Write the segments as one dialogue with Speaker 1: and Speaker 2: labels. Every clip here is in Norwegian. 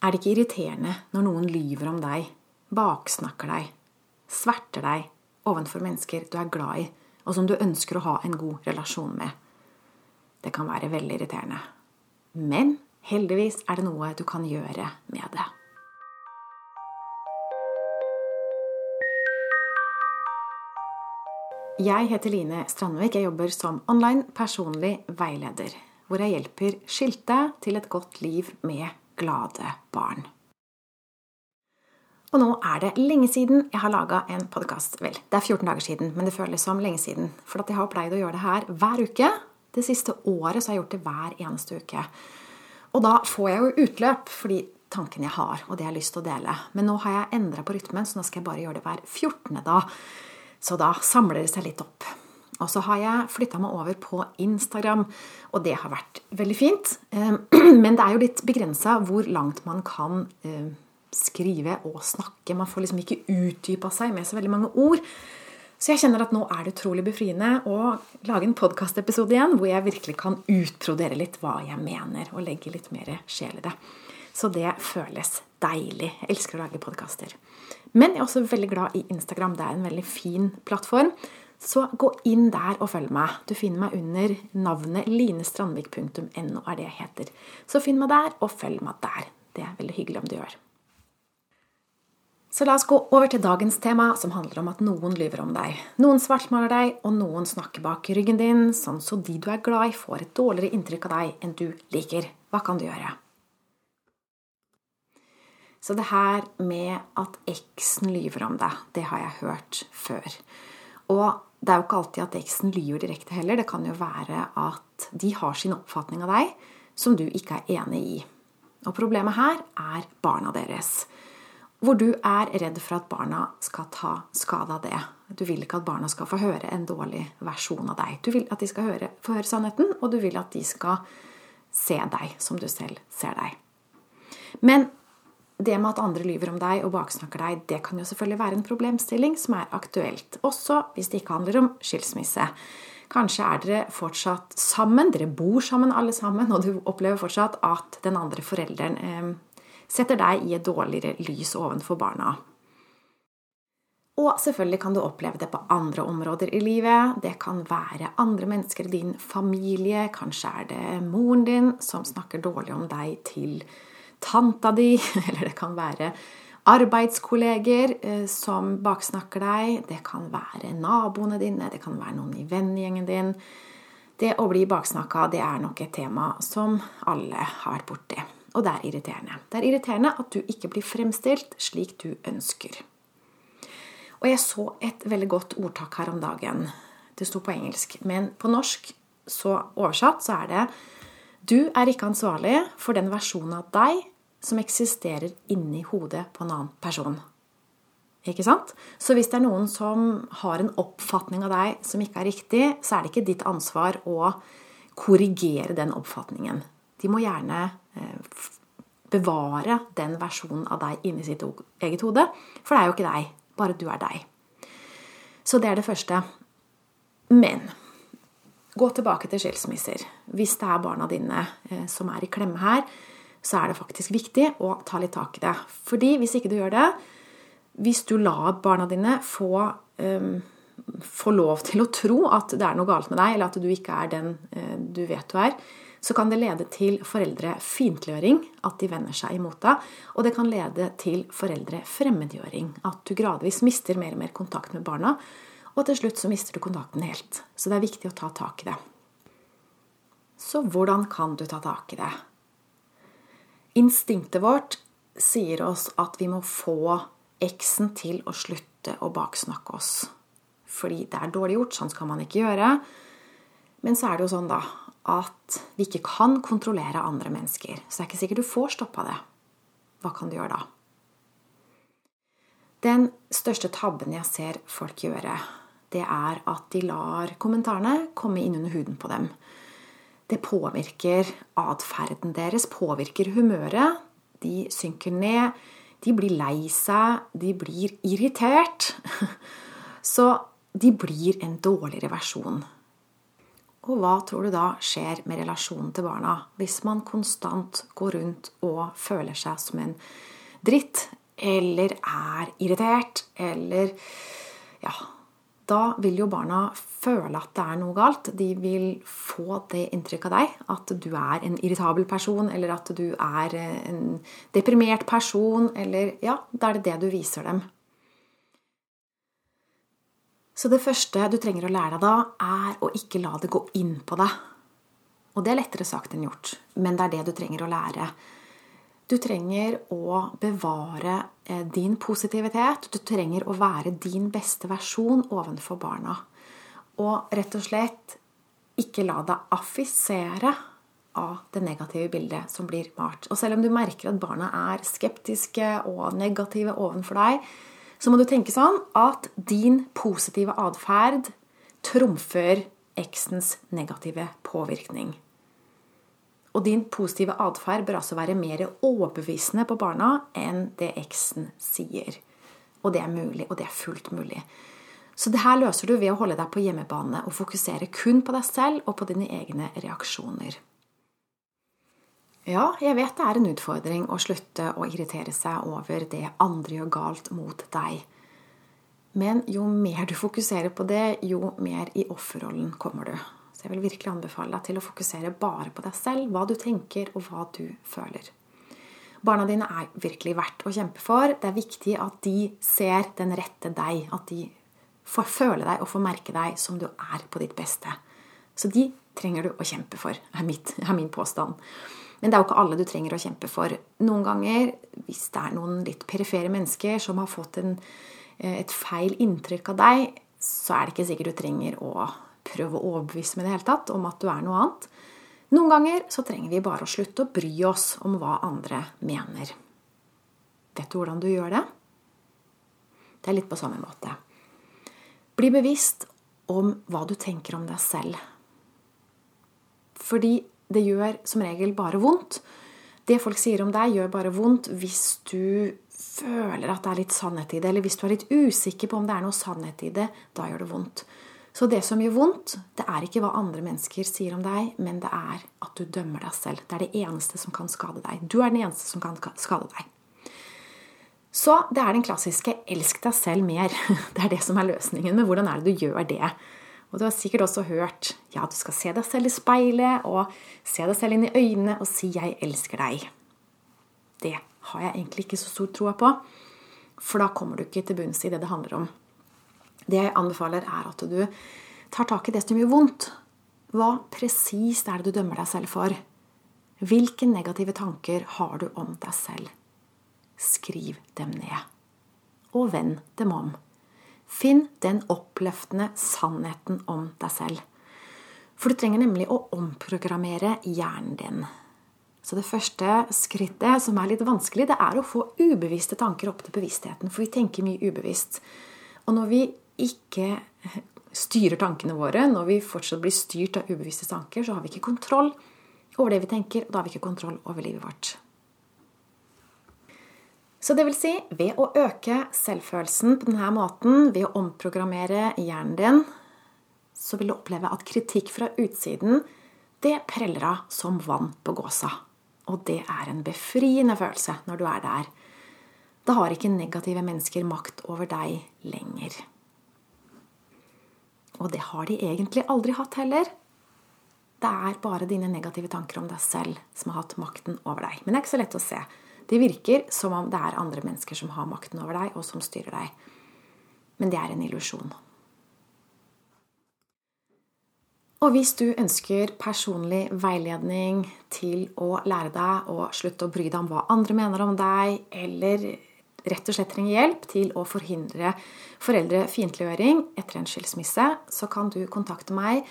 Speaker 1: Er det ikke irriterende når noen lyver om deg, baksnakker deg, sverter deg ovenfor mennesker du er glad i, og som du ønsker å ha en god relasjon med? Det kan være veldig irriterende. Men heldigvis er det noe du kan gjøre med det. Jeg heter Line Strandvik. Jeg jobber som online personlig veileder, hvor jeg hjelper skilte til et godt liv med glade barn. Og nå er det lenge siden jeg har laga en podkast. Vel, det er 14 dager siden, men det føles som lenge siden. For jeg har pleid å gjøre det her hver uke. Det siste året så har jeg gjort det hver eneste uke. Og da får jeg jo utløp for de tankene jeg har, og det jeg har lyst til å dele. Men nå har jeg endra på rytmen, så nå skal jeg bare gjøre det hver 14. da. Så da samler det seg litt opp. Og så har jeg flytta meg over på Instagram, og det har vært veldig fint. Ehm, men det er jo litt begrensa hvor langt man kan ehm, skrive og snakke. Man får liksom ikke utdypa seg med så veldig mange ord. Så jeg kjenner at nå er det utrolig befriende å lage en podkastepisode igjen hvor jeg virkelig kan utbrodere litt hva jeg mener, og legge litt mer sjel i det. Så det føles deilig. Jeg elsker å lage podkaster. Men jeg er også veldig glad i Instagram. Det er en veldig fin plattform. Så gå inn der og følg meg. Du finner meg under navnet linestrandvik.no er det jeg heter. Så finn meg der, og følg meg der. Det er veldig hyggelig om du gjør. Så la oss gå over til dagens tema, som handler om at noen lyver om deg. Noen svartmaler deg, og noen snakker bak ryggen din, sånn så de du er glad i, får et dårligere inntrykk av deg enn du liker. Hva kan du gjøre? Så det her med at eksen lyver om deg, det har jeg hørt før. Og det er jo ikke alltid at eksen lyver direkte heller. Det kan jo være at de har sin oppfatning av deg som du ikke er enig i. Og problemet her er barna deres. Hvor du er redd for at barna skal ta skade av det. Du vil ikke at barna skal få høre en dårlig versjon av deg. Du vil at de skal høre, få høre sannheten, og du vil at de skal se deg som du selv ser deg. Men det med at andre lyver om deg og baksnakker deg, det kan jo selvfølgelig være en problemstilling som er aktuelt. Også hvis det ikke handler om skilsmisse. Kanskje er dere fortsatt sammen, dere bor sammen alle sammen, og du opplever fortsatt at den andre forelderen eh, setter deg i et dårligere lys ovenfor barna. Og selvfølgelig kan du oppleve det på andre områder i livet. Det kan være andre mennesker i din familie. Kanskje er det moren din som snakker dårlig om deg til tanta di. Eller det kan være arbeidskolleger eh, som baksnakker deg. Det kan være naboene dine. Det kan være noen i vennegjengen din. Det å bli baksnakka, det er nok et tema som alle har vært borti. Og det er irriterende. Det er irriterende at du ikke blir fremstilt slik du ønsker. Og jeg så et veldig godt ordtak her om dagen. Det sto på engelsk. Men på norsk, så oversatt, så er det Du er ikke ansvarlig for den versjonen av deg som eksisterer inni hodet på en annen person. Ikke sant? Så hvis det er noen som har en oppfatning av deg som ikke er riktig, så er det ikke ditt ansvar å korrigere den oppfatningen. De må gjerne eh, bevare den versjonen av deg inni sitt eget hode. For det er jo ikke deg. Bare du er deg. Så det er det første. Men gå tilbake til skilsmisser. Hvis det er barna dine eh, som er i klemme her, så er det faktisk viktig å ta litt tak i det. Fordi hvis ikke du gjør det Hvis du lar barna dine få, um, få lov til å tro at det er noe galt med deg, eller at du ikke er den uh, du vet du er, så kan det lede til foreldrefiendtliggjøring, at de vender seg imot deg. Og det kan lede til foreldrefremmedgjøring, at du gradvis mister mer og mer kontakt med barna. Og til slutt så mister du kontakten helt. Så det er viktig å ta tak i det. Så hvordan kan du ta tak i det? Instinktet vårt sier oss at vi må få eksen til å slutte å baksnakke oss. Fordi det er dårlig gjort, sånn skal man ikke gjøre. Men så er det jo sånn, da, at vi ikke kan kontrollere andre mennesker. Så det er ikke sikkert du får stoppa det. Hva kan du gjøre da? Den største tabben jeg ser folk gjøre, det er at de lar kommentarene komme inn under huden på dem. Det påvirker atferden deres, påvirker humøret. De synker ned, de blir lei seg, de blir irritert. Så de blir en dårligere versjon Og hva tror du da skjer med relasjonen til barna hvis man konstant går rundt og føler seg som en dritt, eller er irritert, eller Ja, da vil jo barna føle at det er noe galt. De vil få det inntrykket av deg at du er en irritabel person, eller at du er en deprimert person, eller Ja, da er det det du viser dem. Så det første du trenger å lære deg da, er å ikke la det gå inn på deg. Og det er lettere sagt enn gjort, men det er det du trenger å lære. Du trenger å bevare eh, din positivitet. Du trenger å være din beste versjon ovenfor barna. Og rett og slett ikke la deg affisere av det negative bildet som blir malt. Og selv om du merker at barna er skeptiske og negative ovenfor deg, så må du tenke sånn at din positive atferd trumfer eksens negative påvirkning. Og din positive atferd bør altså være mer overbevisende på barna enn det eksen sier. Og det er mulig, og det er fullt mulig. Så det her løser du ved å holde deg på hjemmebane og fokusere kun på deg selv og på dine egne reaksjoner. Ja, jeg vet det er en utfordring å slutte å irritere seg over det andre gjør galt mot deg. Men jo mer du fokuserer på det, jo mer i offerrollen kommer du. Så jeg vil virkelig anbefale deg til å fokusere bare på deg selv, hva du tenker og hva du føler. Barna dine er virkelig verdt å kjempe for. Det er viktig at de ser den rette deg. At de får føle deg og får merke deg som du er på ditt beste. Så de trenger du å kjempe for, er, mitt, er min påstand. Men det er jo ikke alle du trenger å kjempe for. Noen ganger, hvis det er noen litt perifere mennesker som har fått en, eh, et feil inntrykk av deg, så er det ikke sikkert du trenger å prøve å overbevise med det hele tatt om at du er noe annet. Noen ganger så trenger vi bare å slutte å bry oss om hva andre mener. Vet du hvordan du gjør det? Det er litt på samme måte. Bli bevisst om hva du tenker om deg selv. Fordi det gjør som regel bare vondt. Det folk sier om deg, gjør bare vondt hvis du føler at det er litt sannhet i det, eller hvis du er litt usikker på om det er noe sannhet i det. Da gjør det vondt. Så det som gjør vondt, det er ikke hva andre mennesker sier om deg, men det er at du dømmer deg selv. Det er det eneste som kan skade deg. Du er den eneste som kan skade deg. Så det er den klassiske 'elsk deg selv mer'. Det er det som er løsningen. Men hvordan er det du gjør det? Og du har sikkert også hørt ja, du skal se deg selv i speilet og se deg selv inn i øynene og si 'jeg elsker deg'. Det har jeg egentlig ikke så stor tro på, for da kommer du ikke til bunns i det det handler om. Det jeg anbefaler, er at du tar tak i det som gjør vondt. Hva presist er det du dømmer deg selv for? Hvilke negative tanker har du om deg selv? Skriv dem ned. Og vend dem om. Finn den oppløftende sannheten om deg selv. For du trenger nemlig å omprogrammere hjernen din. Så det første skrittet, som er litt vanskelig, det er å få ubevisste tanker opp til bevisstheten. For vi tenker mye ubevisst. Og når vi ikke styrer tankene våre, når vi fortsatt blir styrt av ubevisste tanker, så har vi ikke kontroll over det vi tenker, og da har vi ikke kontroll over livet vårt. Så det vil si, ved å øke selvfølelsen på denne måten, ved å omprogrammere hjernen din, så vil du oppleve at kritikk fra utsiden, det preller av som vann på gåsa. Og det er en befriende følelse når du er der. Da har ikke negative mennesker makt over deg lenger. Og det har de egentlig aldri hatt heller. Det er bare dine negative tanker om deg selv som har hatt makten over deg. Men det er ikke så lett å se. Det virker som om det er andre mennesker som har makten over deg, og som styrer deg. Men det er en illusjon. Og hvis du ønsker personlig veiledning til å lære deg å slutte å bry deg om hva andre mener om deg, eller rett og slett trenger hjelp til å forhindre foreldrefiendtliggjøring etter en skilsmisse, så kan du kontakte meg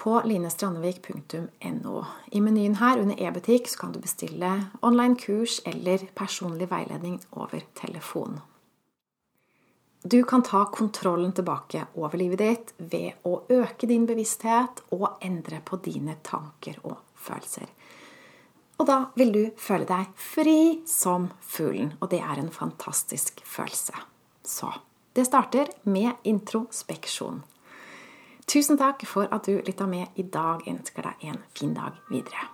Speaker 1: på linestrandevik.no. I menyen her under e-butikk kan du bestille online kurs eller personlig veiledning over telefon. Du kan ta kontrollen tilbake over livet ditt ved å øke din bevissthet og endre på dine tanker og følelser. Og da vil du føle deg fri som fuglen, og det er en fantastisk følelse. Så det starter med introspeksjon. Tusen takk for at du lytta med i dag. Jeg ønsker deg en fin dag videre.